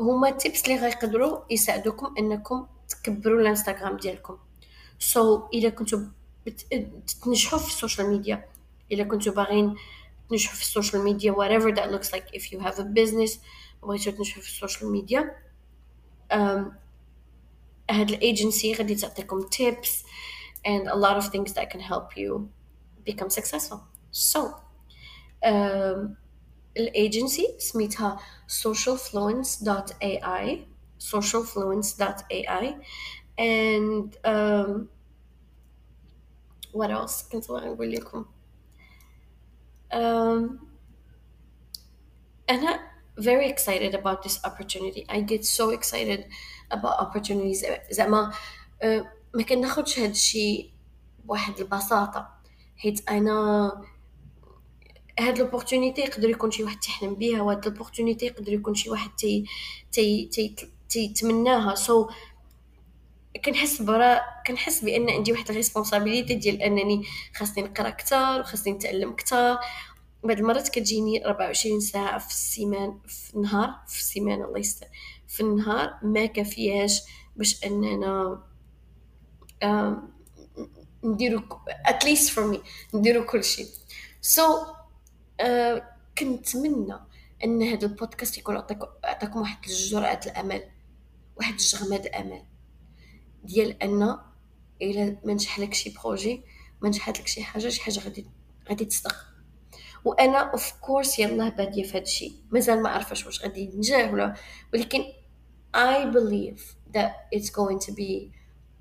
A: هما ال tips اللي غيقدروا يساعدوكم أنكم تكبروا الانستغرام ديالكم. so so, اذا كنتو تنجحوا في ال social media الا كنتو باغيين تنجحوا في السوشيال ميديا whatever that looks like if you have a business بغيتو تنجحوا في السوشيال ميديا um, هاد الايجنسي غادي تعطيكم tips and a lot of things that can help you become successful so um, الايجنسي سميتها socialfluence.ai socialfluence.ai and um, what else كنت نقول لكم Um, أنا very excited about this opportunity. I get so excited about opportunities. زعما uh, ما كناخدش هاد الشيء بواحد البساطة حيت أنا هاد l'opportunité يقدر يكون شي واحد تحلم بيها وهاد l'opportunité يقدر يكون شي واحد تي تي تي تيتمناها so so, كنحس برا كنحس بأن عندي واحد ال responsibility ديال أنني خاصني نقرأ أكثر وخاصني نتعلم أكثر بعض المرات كتجيني 24 ساعة في la semaine في النهار في السيمانه الله يستر. في النهار ما كافياش باش أننا نديرو at least for me نديرو كلشي so uh, كنتمنى أن هذا البودكاست يكون عطاكم واحد الجرعه الأمل واحد الجغمه الأمل. ديال أن إلا ما نجح لك شي projet ما نجحت لك شي حاجة شي حاجة غادي غادي تصدق. وأنا of course يلاه بادية في هادشي. مازال ما عرفاش واش غادي ينجح ولا ولكن I believe that it's going to be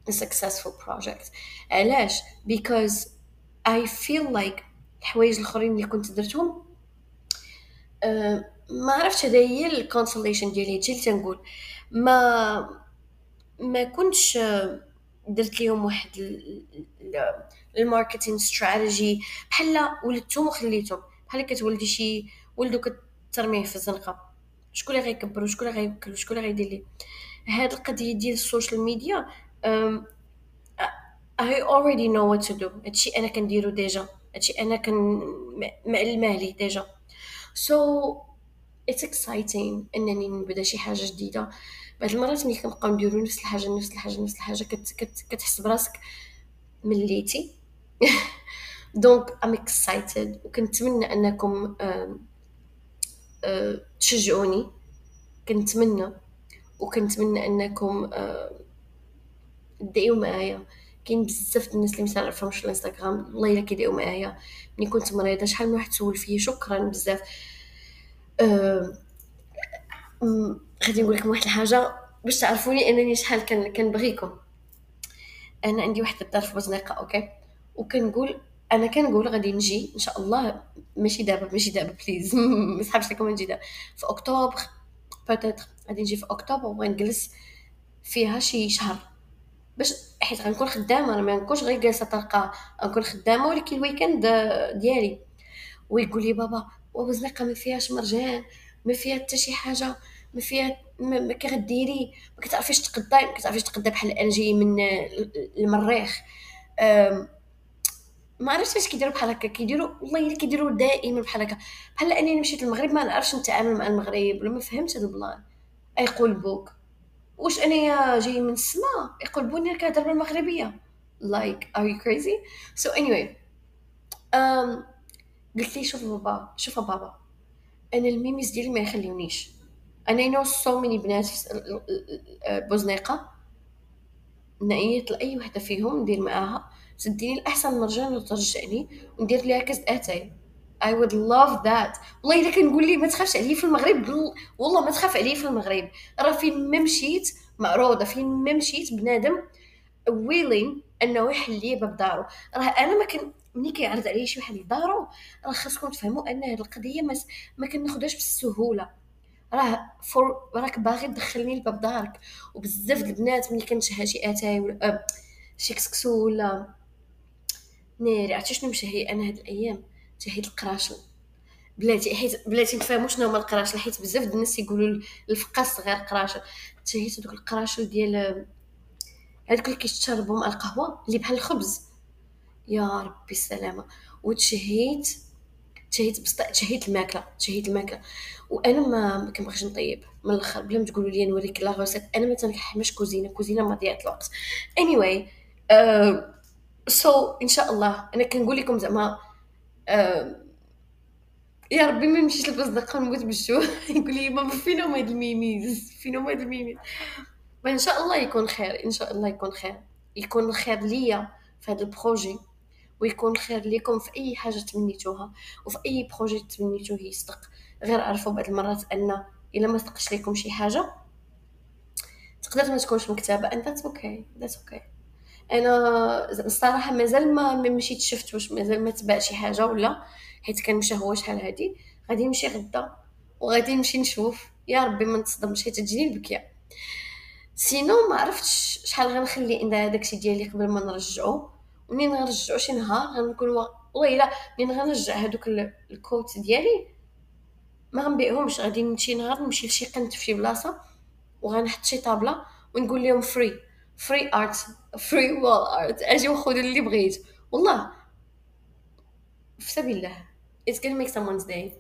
A: a successful project. علاش؟ because I feel like الحوايج الأخرين اللي كنت درتهم أه ما عرفتش هذا هي ال conclusion ديالي. هادشي اللي تنقول ما ما كنتش درت ليهم واحد ال marketing strategy بحال ولدتهم وخليتهم. بحال كتولدي شي ولدو كترميه في الزنقة. شكون اللي غيكبر؟ وشكون اللي غيوكل وشكون اللي غيدير ليه؟ هاد القضية ديال ال social media I already know what to do. هادشي أنا كنديرو déjà. هادشي أنا كن معلمه ليه déjà. So it's exciting إنني نبدا شي حاجة جديدة. بعض المرات ملي كنبقاو نديرو نفس الحاجة نفس الحاجة نفس الحاجة كت كت كتحس براسك مليتي. donc I'm excited وكنتمنى أنكم تشجعوني. كنتمنى وكنتمنى أنكم تدعيو معايا. كاين بزاف الناس اللي متعرفهمش الإنستغرام والله إلا كيديروا معايا. ملي كنت مريضة شحال من واحد سول فيا؟ شكرا بزاف. أه... غادي نقول لكم واحد الحاجة باش تعرفوني أنني شحال كنبغيكم. أنا عندي واحد الدار في بوزنيقة أوكي؟ وكنقول أنا كنقول غادي نجي إن شاء الله ماشي دابا ماشي دابا please [laughs] ما صحابش لكم نجي دابا. في أكتوبر peut-être غادي نجي في أكتوبر وغنجلس فيها شي شهر. باش حيت غنكون خدامة أنا ما نكونش غير جالسة طلقه غنكون خدامة ولكن ال weekend ديالي. ويقول لي بابا وبوزنيقة ما فيهاش مرجان ما فيها حتى شي حاجة. ما فيها ما كغديري ما كتعرفيش تقداي ما كتعرفيش تقدا بحال أنا جاي من المريخ. ما عرفتش واش كيديروا بحال هكا. كيديروا والله إلا كيديروا دائما بحال هكا. بحال انني مشيت للمغرب ما نعرفش نتعامل مع المغرب ولا ما فهمتش هذا البلان. يقلبوك واش أنايا جاي من السماء يقلبوني كنهضر بالمغربيه like are you crazy? So anyway um, قلت لي شوف بابا شوف بابا. أنا الميميز ديالي ما يخليونيش. أنا know so many بنات في بوزنيقة. نعيط لاي وحدة فيهم ندير معاها. تديني الأحسن مرجان وترجعني وندير ليها كاس آتاي. I would love that. والله الا كنقول لي ما تخافش عليا في المغرب والله ما تخاف عليا في المغرب. راه فين ما مشيت معروضة فين ما مشيت بنادم willing إنه يحل لي باب دارو. راه أنا ما كن ملي كيعرض عليا شي واحد لدارو راه خاصكم تفهموا أن هذه القضية ما كناخذهاش بالسهوله راه فور راك باغي تدخلني لباب دارك. وبزاف البنات ملي كنشهى شي آتاي ولا أه شي كسكسو ولا ناري عرفتي شنو مشهي أنا هاد الأيام؟ تشهيت القراشل. بلاتي حيت بلاتي نتفاهموا شنو هما القراشل حيت بزاف د الناس يقولوا الفقاص الصغير قراشل. تشهيت دوك القراشل ديال هذوك اللي كيشربوا مع القهوة اللي بحال الخبز. يا ربي السلامة. وتشهيت تشهيت بسط... تشهيت الماكلة تشهيت الماكلة. وأنا ما ما كنبغيش نطيب. من الأخر بلا ما تقولوا لي نوريك la recette أنا ما تنحملش كوزينة كوزينة مضيعه الوقت. Anyway so uh, so, إن شاء الله أنا كنقول لكم زعما uh, يا ربي ما نمشيش لبوزنيقة نموت بالجوع [laughs] يقول لي ماما فين هما هاد الميميز فين هما هاد الميميز. إن شاء الله يكون خير إن شاء الله يكون خير. يكون خير ليا في هذا ال projet. ويكون خير ليكم في أي حاجة تمنيتوها وفي أي projet تمنيتوه يصدق. غير عرفوا بعض المرات أن إلا ما صدقش لكم شي حاجة تقدر ما تكونش and that's okay that's okay. أنا الصراحة مازال ما مشيت شفت واش مازال ما تباع شي حاجة ولا حيت كان مشى هو شحال هادي. غادي نمشي غدا وغادي نمشي نشوف. يا ربي ما نتصدمش حيت تجيني البكية. sinon ما عرفتش شحال غنخلي إن داكشي ديالي قبل ما نرجعو. ومنين غنرجعو شي نهار؟ غنكون والله منين غنرجع هادوك الكوت ديالي؟ ما غنبيعهمش غادي نمشي نهار نمشي لشي قنت في شي بلاصة وغنحط شي طابلة ونقول لهم free free art free wall art أجي وخذوا اللي بغيت. والله في سبيل الله. It's gonna make someone's day.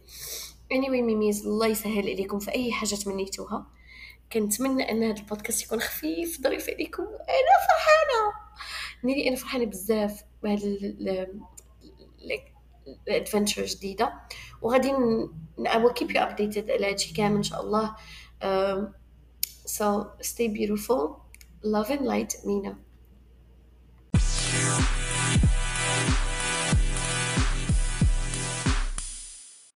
A: Anyway ميميز الله يسهل عليكم في أي حاجة تمنيتوها. كنتمنى أن هذا البودكاست يكون خفيف ظريف عليكم. أنا فرحانة. نيلي أنا فرحانة بزاف بهذا الادفنتشر جديدة. وغادي will keep you updated على هادشي كامل إن شاء الله. so stay beautiful. Love and light Nina